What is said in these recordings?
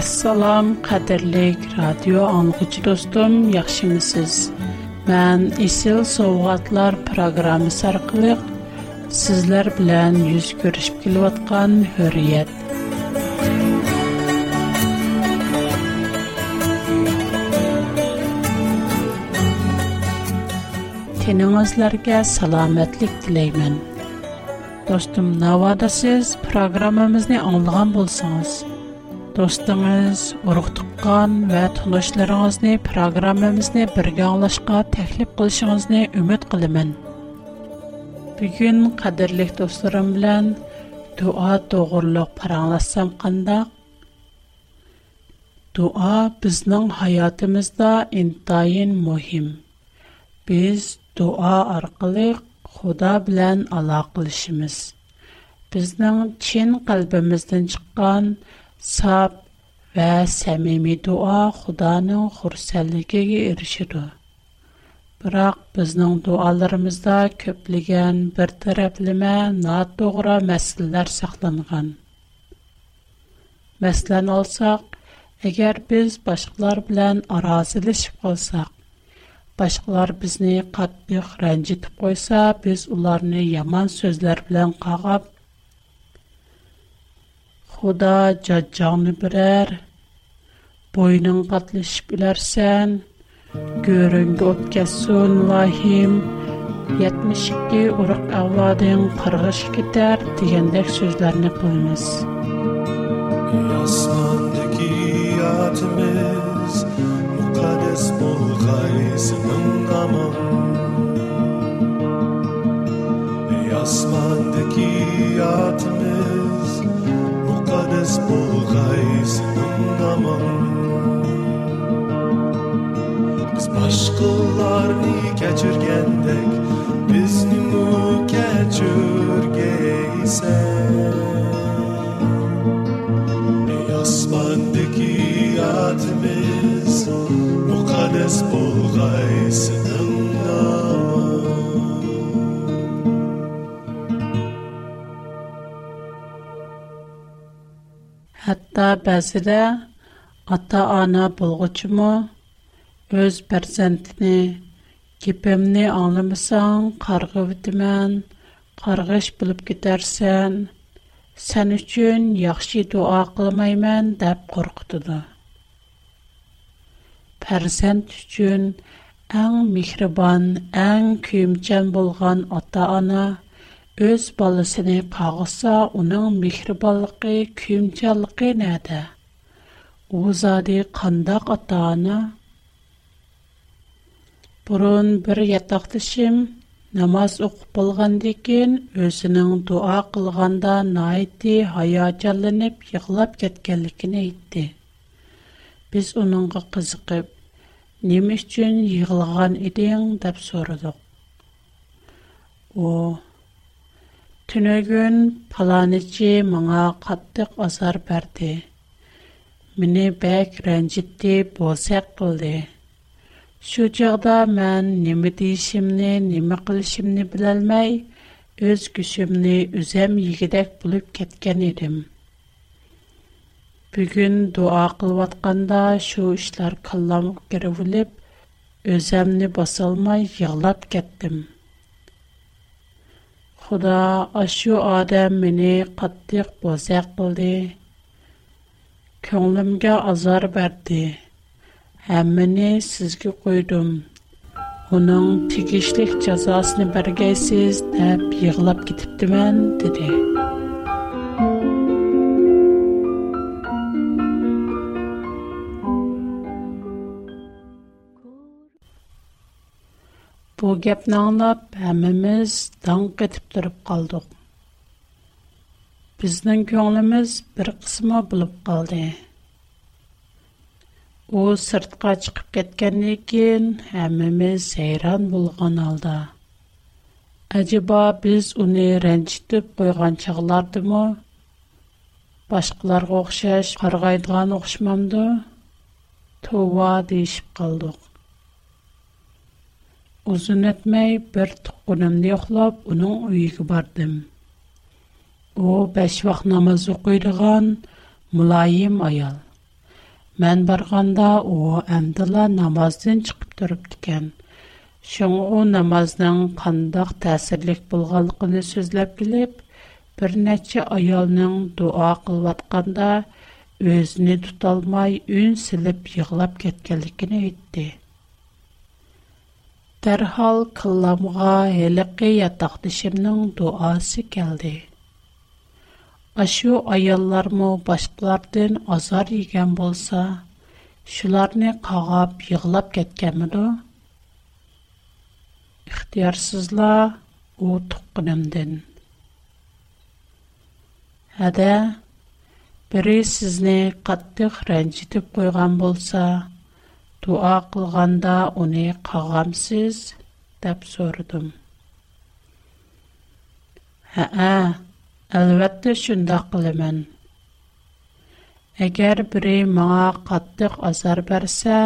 Assalom qadrlik radio anguchi dostum, yaxshimisiz? Men Isil Sovg'atlar programmasi orqali sizlar bilan yuz ko'rishib kelayotgan Hurriyet Teningizlarga salomatlik tilayman. Dostum, navada siz programmamizni anglagan bo'lsangiz, دوستانمیز، ارختقان و تلاش لرز نی، پروگرام میز نی، برگالش کا تحلیل کلش میز نی، امید قلمن. بیچن قدر لیک دوستانم بلن، دعا تو غرلق پرالسم قندا. دعا بزنن حیات میز دا این تاین مهم. Саб ва сәмими дуа худанын хурсәлігі ги иршиду. Бірақ бізнің дуаларымызда көплиген бір тараплима наддугра мәсілдар сахланған. Мәсілан олсақ, әгер біз башқылар білян аразили шыб олсақ, башқылар бізній қатпы хранджит қойса, біз уларни яман сөзләр білян қағап, Худа жаджаңны бірәр, бойның қатлышып білерсән, көрінгі өткәсін лахим, 72 ұрық әвладың қарғыш кетер дегендек сөзләрні қоймыз. Ясмандығы атымыз, мұқадес болғайсының амын. Ясмандығы атымыз, Без болғайсың тыңдамам біз башқаларны кәчіргендек біздің кәчіргейсің ей аспандеки атымыз мұқадес болғайсың Hatta bäzirä ata-ana bulgıçımı öz perzentine kipemne anlamasan qargı bitmän, qargash bilip ketärsän, sän üçün яхшы дуа кылмайман, dep qorqıttdı. Perzent üçün äng mihriban, äng kömjän bolğan ata-ana Өз балысыны қағыса, оның мекірбалықы, күйімчалықы нәді? Узады қандақ атаны? Бұрын бір етақтышым, намаз оқып болған декен, өзінің дуа қылғанда найты хая жалынып, еғылап кеткелікін әйтті. Біз оныңғы қызықып, неміш үшін еғылған едең деп сұрадық. О, Түнөгүн паланычы маңа каттык азар берди. Мине бәк ренжитти болсак кылды. Шу жагда мен неме дейшимни, неме кылышымны билалмай, өз күшүмни үзем йигидек булып кеткен идим. Бүгүн дуа кылып атканда шу иштер кылам керевлеп, өземни басалмай ялап кеттим. xudo ashu odam meni qattiq bo'zaq qildi ko'nglimga azor berdi hammani sizga qo'ydim uning tegishli jazosini bergaysiz deb yig'lab ketibdiman dedi Bu gapni anglab, hammamiz dong etib turib qoldik. Bizning ko'nglimiz bir qismi bo'lib qoldi. U sirtqa chiqib ketgandan keyin hammamiz hayron bo'lgan holda. Acaba biz uni ranjitib qo'ygan chog'lardimi? boshqalarga o'xshash qarg'aydigan o'xshamamdi tova deyishib qoldik Uzun etmeyi bir tukkunumda yoklap onun uyuyuk bardım. O beş vaxt namazı okuyduğun mülayim ayal. Mən barğanda o əmdila namazdan çıxıb durub dikən. Şun o namazdan qandaq təsirlik bulğalıqını sözləb gilib, bir neçə ayalının dua qılvatqanda özünü tutalmay ün silib yığılab getkəlikini etdi.'' Дәрхал кылламга хәлеккә ятакдышымның дуасы келде. Ашу аяллармы башкалардан азар йеген булса, шуларны кагап, йыглап кеткәнме ду? Ихтиярсызла у туккынымдан. Әдә, бере сезне каттык рәнҗитеп куйган булса, дуа кылганда уни кагамсыз деп сордум. Ха-а, албетте шында қылымен. Эгер бири мага каттык азар берсе,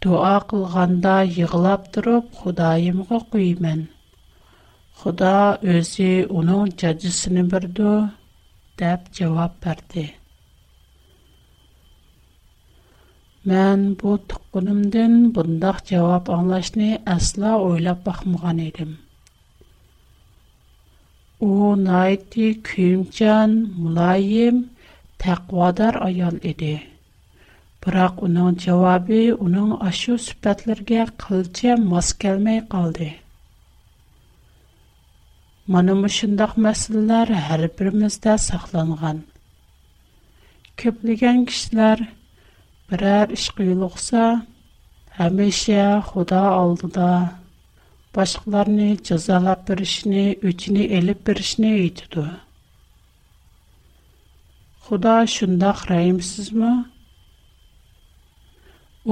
дуа кылганда йыглап туруп Худайымга куймын. Худа өзі оның жаджысыны бірді, деп жауап бірді. мән бу тукунымдан бундай жавап аңлашны асла ойлап бакмаган эдим. У найти күмчан мулайим тақвадар аял эди. Бирок унун жавабы унун ашу сүпэтлерге кылча мас келмей калды. Мана мушундай мәсьәләләр һәр биримиздә сакланган. Көплегән кишләр Birər iş qıyılıqsa, həmişə Xuda aldıda başqalarını cəzalab birişini, öçünü elib birişini eytidu. Xuda şündaq rəhimsizmi?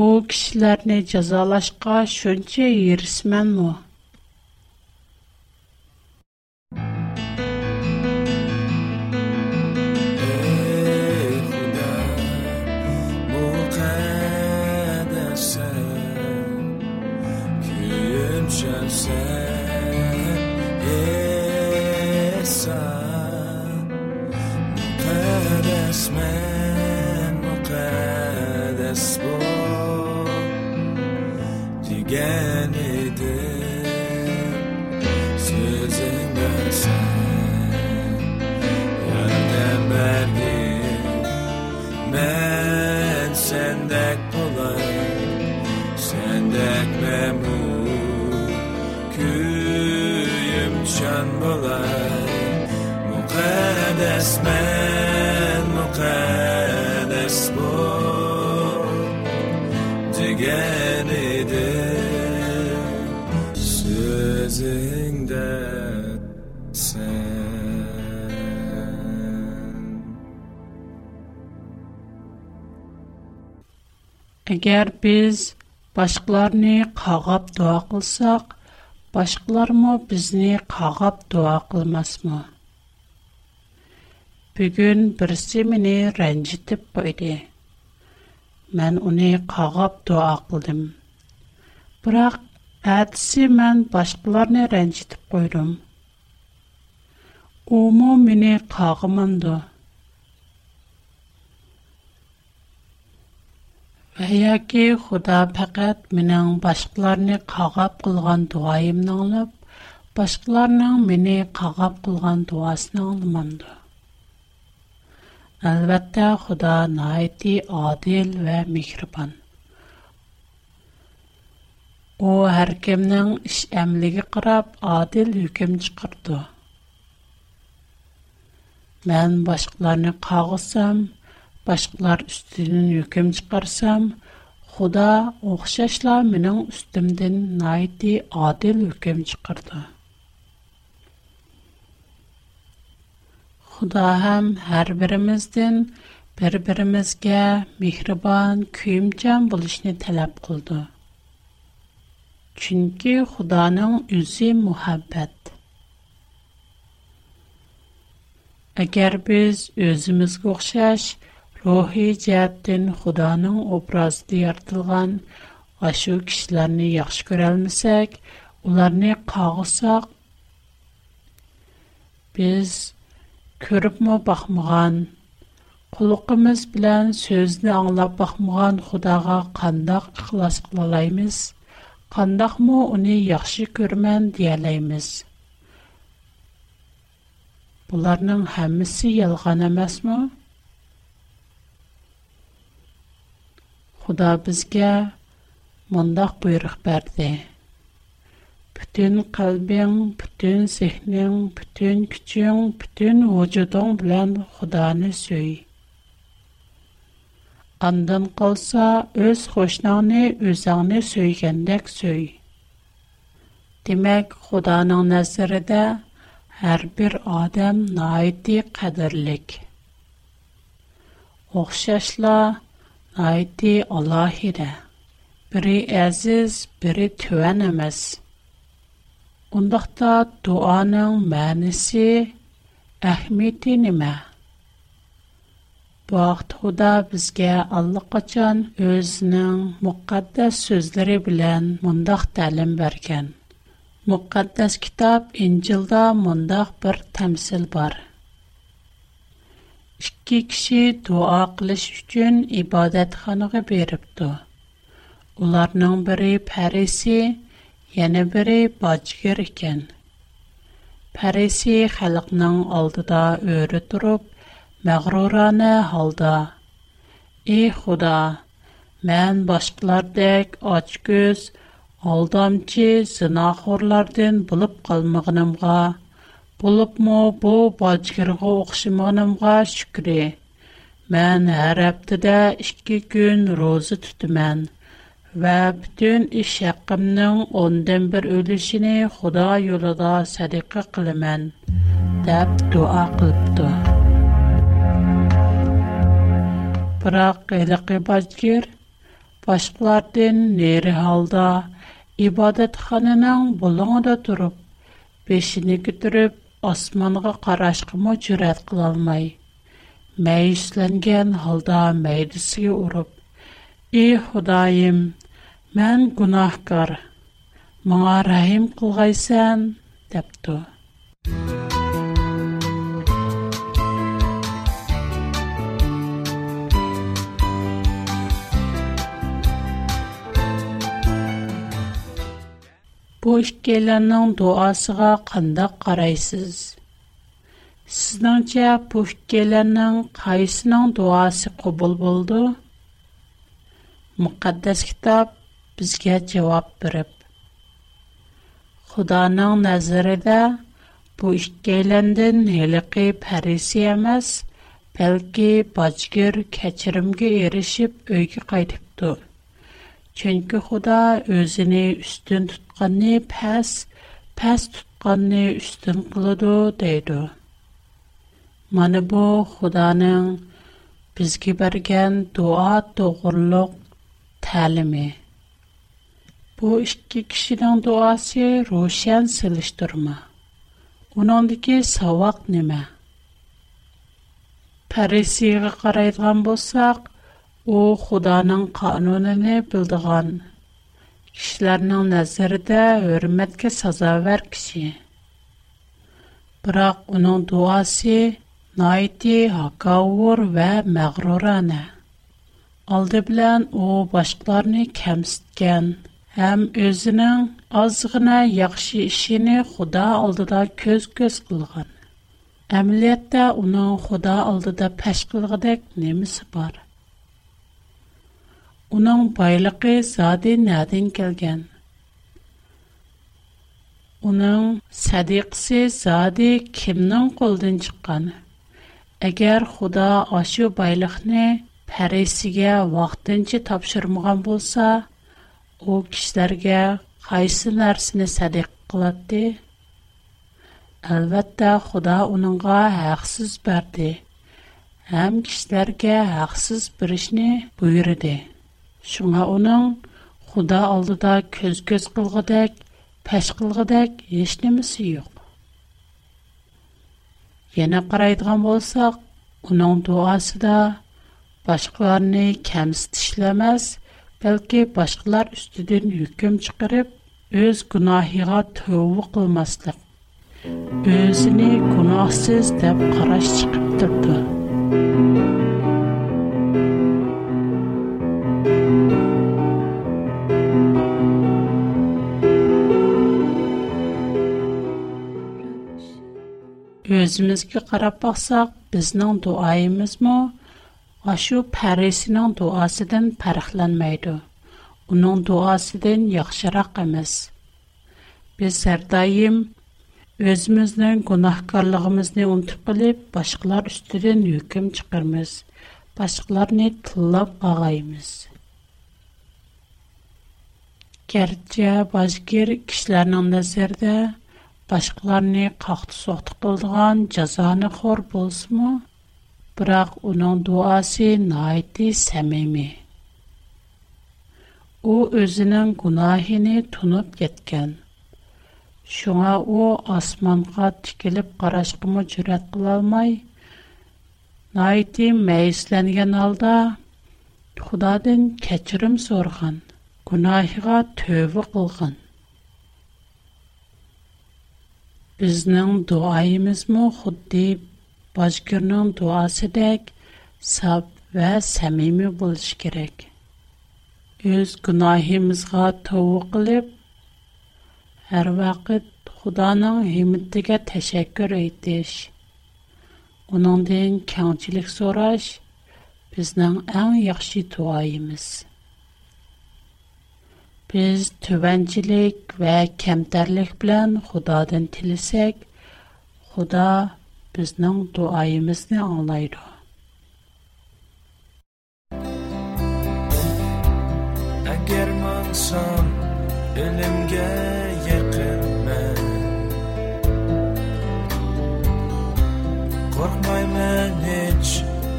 O kişilərini cəzalaşqa şönçə yerismənmi? من بود مقدس من مقدس بود جگر دل sözünden Eğer biz başkalarını kağıp dua kılsak, Башқылар му бізне қағап дуа қылмас му? Бігін бірсі мини рэнчитіп қойди. Мен уни қағап дуа қылдим. Бірақ, әдсі мен башқылар не рэнчитіп қойдым. Уму мини Әйәке Худа фақат менің башқыларны қағап қылған дуайымны алып, башқыларның мені қағап қылған дуасын алымамды. Әлбәттә Худа найти адил вә михрибан. О, әркемнің іш әмліге қырап, адил үкім чықырды. Мән башқыларны қағысам, başqalar üstünün hökm худа Xuda oxşaşla mənim üstümdən nəyti adil hökm Худа Xuda həm hər birimizdən bir-birimizə mehriban, küyümcan bulışını талап qıldı. Çünki Xudanın üzü muhabbət. Əgər biz özümüzə oxşaşıq, Рухи жаттин Худоның образы яртылган ашу кишләрне яхшы күрә алмасак, уларны кагылсак, без күреп мо бахмаган, кулыгымыз белән сөзне аңлап бахмаган Худога кандак ихлас кылалаймыз, кандак мо уни яхшы күрмән диялаймыз. Буларның һәммәсе ялган эмасмы? Худа бізге мұндақ бұйрық бәрді. Бүтін қалбең, бүтін сехнең, бүтін күчен, бүтін ғожудың білән Худаны сөй. Андын қалса, өз қошнағыны, өзіңіні сөйгендек сөй. Демек, Худаның нәзірі де, әр адам найды қадірлік. Оқшашла, айти аллахиде, бири әзиз, бири төвән амаз. Ундахта дуаның мәнисі ахмидин има. Бақт худа бізге аллықачан өзінің муқаддас сөздери білян мундах тәлім бәркен. Муқаддас китаб инцилда мундах бір тәмсил бар ikki kishi duo qilish uchun ibodat xonasiga beribdi. Ularning biri Parisi, yana biri bojgir ekan. Parisi xalqning oldida o'ri turib, mag'rurona holda: "Ey Xudo, men boshqalardek ochko'z, oldomchi, zinoxorlardan bo'lib Бұлыпмо бу балчыгырға оқшымағанымға шүкірі. Мән Мен аптыда 2 күн розы түтімән. Вә бүтін іш әқімнің ондан бір өлішіні Худа юлыда садиқы қылымән. Дәп дуа қылыпты. Бірақ әліқи балчыгыр, башқылардың нері халда, ибадет ханының бұлыңыда тұрып, бешіні күтіріп, Osmanğa qarashqı mo çırat kıla almay. Mäyislengen halda mädesine urup: "Ey Xudaim, men gunahkar. Munga rahim bulaysan" depdi. пушкелянның дуасыга кандай карайсыз? Сизнеңчә пушкелянның кайсының дуасы кабул булды? Мукаддас китап безгә җавап бирип. Худаның нәзәрендә бу ишкәләндән хәлиқи фарисе емес, бәлки бачкыр кечеримгә эришип өйгә кайтыпты. Çünki Xuda özünü üstün tutqanı pəs, pəs tutqanı üstün qılıdı, deydi. Mana bu Xudanın bizə bərgən dua doğruluq təlimi. Bu iki kişinin duası roşən silişdirmə. Onundakı savaq nəmə? Pərisiyə qaraydıqan bolsaq, O xdaanın qauniini b bildغان Kilərinنىڭ nəzərə örümətə saza və kişi Bırq unu duasi Nati Hakaur və məğroranə Aldı bilən u başlar əكەن əm ü azغə yaxى işini Xuda aldıda köz göz قىlған ئەmliytə ئۇ xuda aldıda pəş qıllغək бар. Onun байлығы зады nədən келген? Onun sədiqsi зады кімнің қолдан шыққан? Əgər Xuda ашу байлықны пәресіге vaxtınca тапшырмаған болса, o kişilərə qaysı nərsini sədiq qılatdı? Əlbəttə, Xuda onunğa haqsız bərdi. Həm kişilərə haqsız bir işni buyurdu. Шуңа оның Худа алдыда көз-көз қылғыдәк, пәш қылғыдәк еш немесі юк. Yana qaraydigan bo'lsak, uning duosida boshqalarni kamsitishlamaz, balki boshqalar ustidan hukm chiqarib, o'z gunohiga tövbe qilmaslik, o'zini gunohsiz deb қараш chiqib turdi. özümüzge qarap baxsaq, biznin duayimiz mu? Aşu pərisinin duasidin pərxlənməydu. Onun duasidin yaxşıraq əmiz. Biz hər daim özümüzdən günahkarlığımızı unutub qılıb başqalar üstüdən hökm çıxırmız. Başqalarını tillab ağayımız. Gerçi başqır башқыларни қақты соқты қылдған джазаны хор болс му, бірақ унон дуаси наиди сәмими. У өзінің кунахини тунуп кеткен, шуга у асманға тикилип қарашқымы джерат қылалмай, наиди мэйсіләнген алда худадын качырым сорған, кунахига төві қылған. bizning duoyimizmi xuddi bojkirning duosidek sab va samimiy bo'lishi kerak o'z gunohimizga tovu qilib har vaqt xudoning himmitiga tashakkur aytish uningdan kangchilik so'rash bizning eng yaxshi duoyimiz Biz tövəncilik və kəmtərlik bilən Xudadan tilisək, Xuda bizning duayimizni anglaydi. Əgər mansam ölümə yaqinman. Qorxmayman heç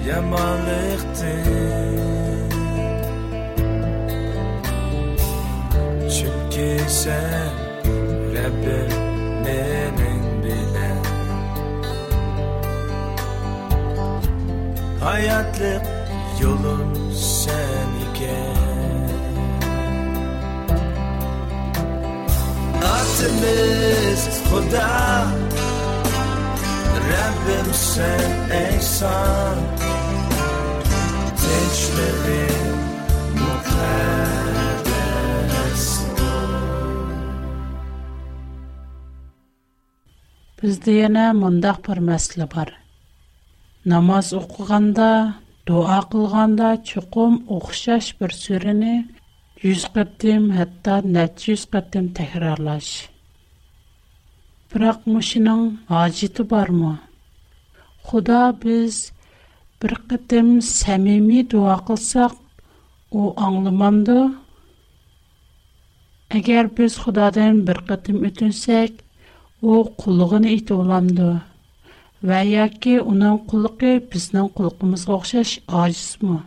yamanlıqdan. ki sen Rabbim benim bilen Hayatlık yolun sen iken Atımız Huda Rabbim sen ehsan Seçmedim үздейене мандах бар мәсілі бар. Намаз оқуғанда, дуа қылғанда, чукум оқшаш бір сүріні 100 қыттым, хатта 400 қыттым тахирарлаш. Бірақ мүшінің ажиту бар му? Худа біз бір қыттым сәмими дуа қылсақ, о англыманды. Агер біз худадын бір қыттым үтінсек, o qulluğunu it olamdı. Və ya ki, onun qulluqı bizden qulluqımızı oxşaş aciz mi?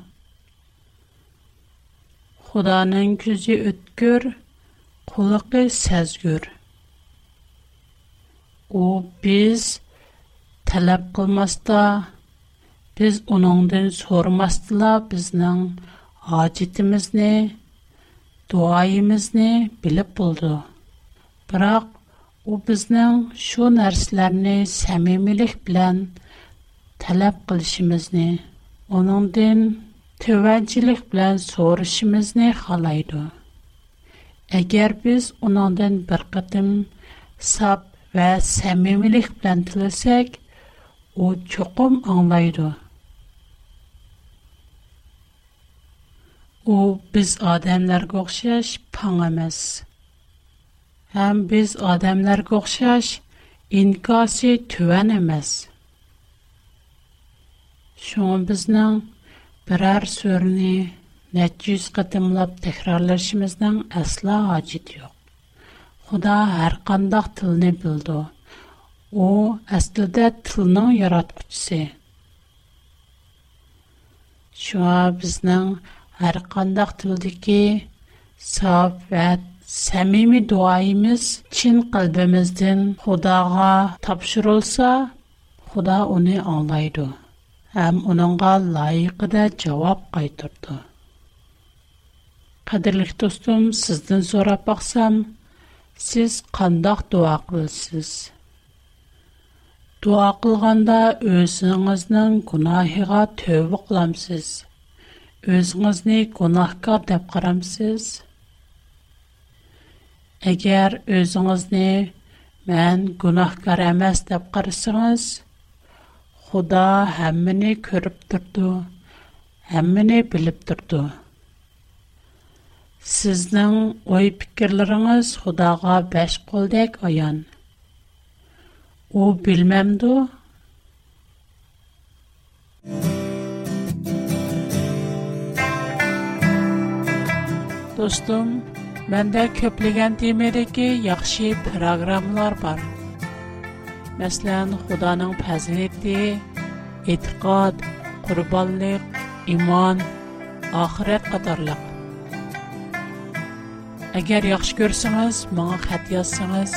Xudanın küzü ötkür, qulluqı səzgür. кылмаста, biz tələb сормастыла biz onundan sormasdıla bizden acitimizni, duayimizni O bizning shu narsalarni samimilik bilan talab qilishimizni, uningdan tevajjilik bilan so'rashimizni xohlaydi. Әгәр без уныңдан бер кытым сап ва сәмимилек белән тилсәк, у чуқым аңлайды. У без адамларга охшаш паң эмас. Әм біз адамлар қоқшаш, инкасы түвән әмәз. Шуң бізнің бірәр сөріні нәтчіз қытымлап тәкірарлышымыздың әсла ажит йоқ. Худа әр қандақ тіліні білді. О, әстілдә тілінің яратқычысы. Шуа бізнің әр қандақ тілдікі сап әт Сәмими дуайымыз чин қалбымызден Худаға тапшырылса, Худа оны аңлайды. Әм оныңға лайықы жауап қайтырды. Қадірлік достым, сіздің сұрап бақсам, сіз қандақ дуа қылсыз. Дуа қылғанда өзіңіздің күнахиға төбі қыламсыз. Өзіңізіне күнахқа деп қарамсыз. Әгәр өзіңізні мән гүнахкар әмәс деп қарысыңыз, Худа әммені көріп тұрды, әммені біліп тұрды. Сіздің ой пікірліріңіз Худаға бәш қолдек аян. О, білмәмді? Достым, Мәндә көплігән деймейді ги, яхши программлар бар. Мәслен, худаның пәзінетті, иткад, iman иман, ахырэк адарлык. Агер яхш көрсіңіз, маңа хад яссіңіз,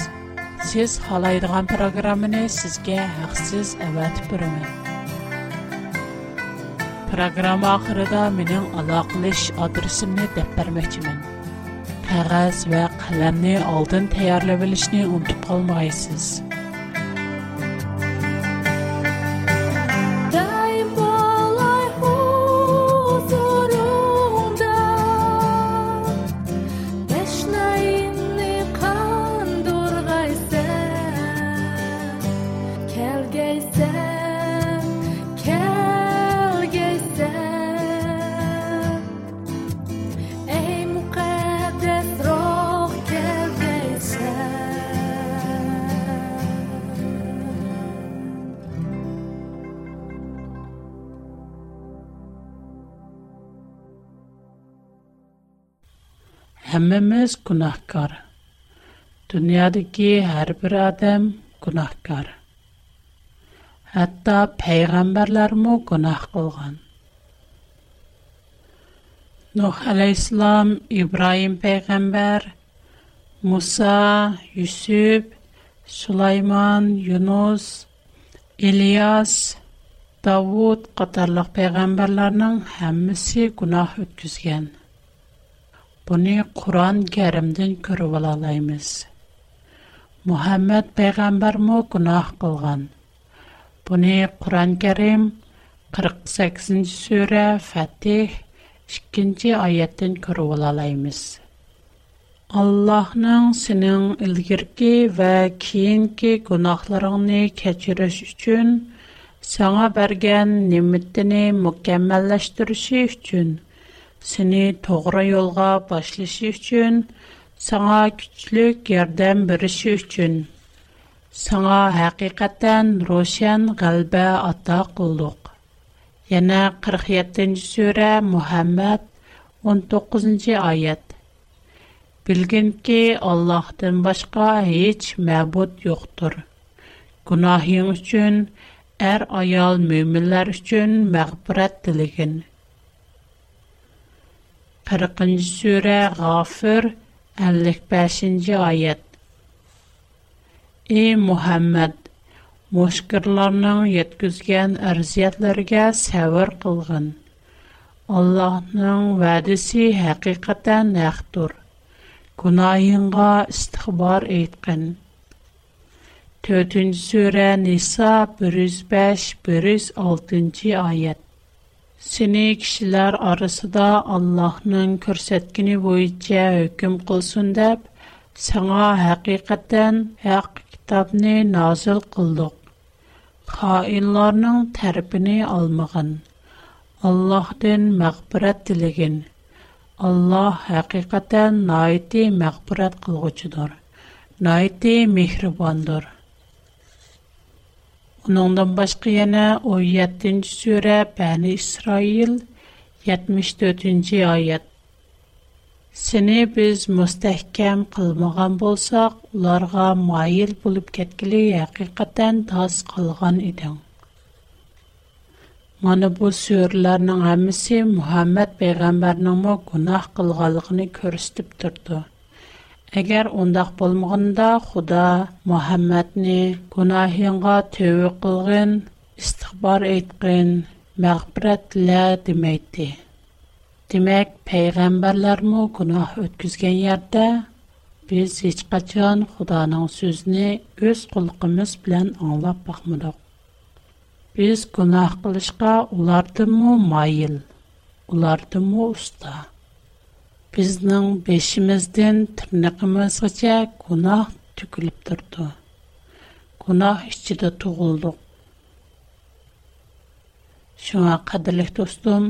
сіз халайдыған программини сізге хақсыз әвәт бұрымэн. Программа ахырэда минин алақылыш адрісімні депбар qog'oz va qalamni oldin tayyorlab olishni unutib qolmaysiz Һәммә мәс гүнәхкар. Дөньядагы һәр бер адам гүнәхкар. Хәтта пәйгамбәрләр дә гүнәх кылган. Һох ал-Ислам Ибраһим пәйгамбәр, Муса, Юсуп, Сүлайман, Юнус, Илияс, Дауд катарылык пәйгамбәрләрнең Буне Кур'ан-Каримден күреп алабыз. Мухаммед пагаंबर мо гынах кылган. Буне Кур'ан-Карим 48-нчы сүре, Фәтх 2-нчы аяттен күреп алабыз. Аллаһның синең илгерки ва киенки гынахларыңны кәчіріш өчен саңа бәрген ниметтене mükәммәллаштрышу өчен Senne toğra yolğa başlaşy üçün, sağa küçlük yerdən biris üçün, sağa haqiqatan roshan galbə atta qulduk. Yana 47-nci sura Muhammad 19-nci ayet. Bilgankə Allahdan başqa heç məhbud yoxdur. Günahiy üçün, ər-ayal er möminlər üçün mağfirət diləyin. 40-нче сүре Гафир 55-нче аят. Э Мухаммад, мушкырларның яткызган арзиятларгә сәвер кылгын. Аллаһның вәдесе хакыйкатан нәхтур. Гунаһыңга истихбар әйткән. 4-нче сүре Ниса 105-106-нче аят. Сене кишиләр арасында Аллаһның күрсәткене буенча hüküm кылсын дип, сәңа һәқиқаттан ягъ китабны назил кылдык. Хаинларның тәрпине алмагын, Аллаһдан мәхбүрәт дилеген, Аллаһ һәқиқаттан найи те мәхбүрәт кылгучыдар. Найи Onundan başqa яна o 7-ci sürə Bəni İsrail 74-ci ayət Səni biz müstəhkəm qılmağın bolsaq, onlarqa mail bulub kətkili yəqiqətən tas qılğın idin. Mənə bu sürlərinin əmisi Muhamməd Peyğəmbərinə mə günah qılğalıqını körüstüb Егер ондақ булмагында худа Мухаммадны гынаһенгә төйе кылган, истихбар әйткән мәгъберетләр димәйт. Димәк пәйгамбәрләр мо гынаһ үткизгән ярдә без һеч качан Худоның сүзне үз кулкымыз белән аңлап бакмалук. Без гынаһ кылышка улар да мо майл. Улар да بزنم بیشیم از دن ترنقم از چه گناه تقلب دارد گناه اشتد تو унтып شما قدر لحت استم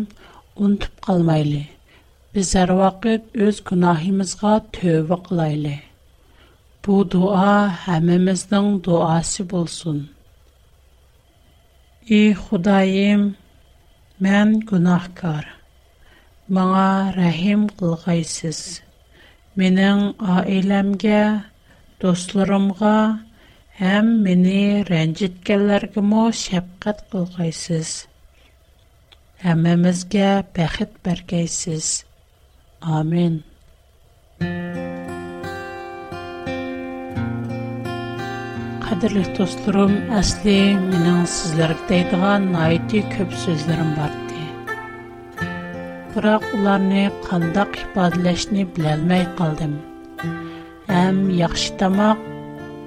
اون تبقال میلی بزر وقت از گناهی مزگا تو وقلایلی بو маңа рәхим кылгайсыз. Менің аиләмге, достларымға, әм мені рәнжеткәлләргі мо шәпқат кылгайсыз. Әмімізге бәхет бәргейсіз. Амин. Қадірлік достырым, әсли, менің сізлерді дейдіған найты көп сөздерім барды. biroq ularni qandaq ifodalashni bilolmay qoldim ham yaxshi tomoq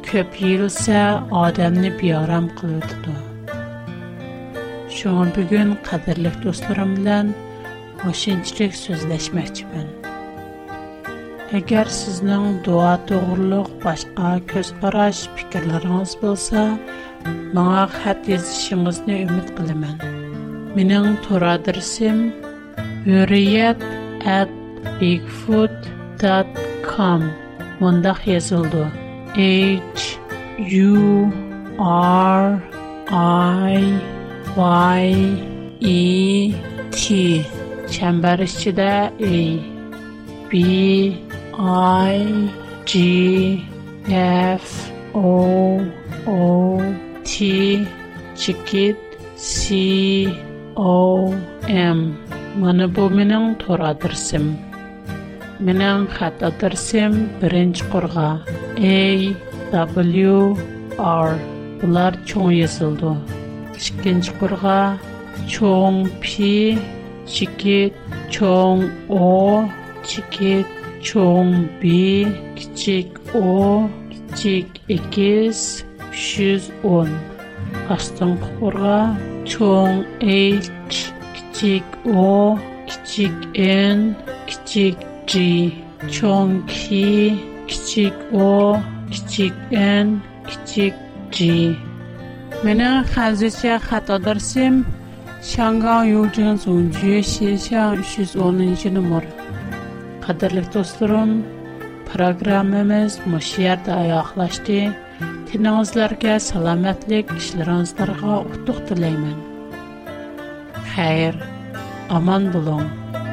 ko'p yeyilsa odamni beorom qiladi shuning bugun qadrli do'stlarim bilan o'shunchalik so'zlashmoqchiman agar sizning duo to'g'riliq boshqa ko'z qarash fikrlaringiz bo'lsa menga xat yozishingizni umid qilaman mening to'r adresim hürriyet at bigfoot.com mundaq yazıldı. H U R I Y E T çember içinde E B I G F O O T Çikit C O M Мана бу менің тор адырсым. Менің хат адырсым құрға. A, W, R. Бұлар чоң есілді. Шыкенч құрға. Чоң P, чекет. Чоң O, чекет. Чоң B, кичек O, кичек X, 310. Астын құрға. Чоң H, kichik o kichik n kichik g cho'ng ki kichik o kichik n kichik g mena hanzicha xato darsim shangang yujin zunji shishang 310 numar qadrli do'stlarim programmamiz mushu yerda oyoqlashdi tiningizlarga salomatlik ishlaringizlarga utuq tilayman xayr Aman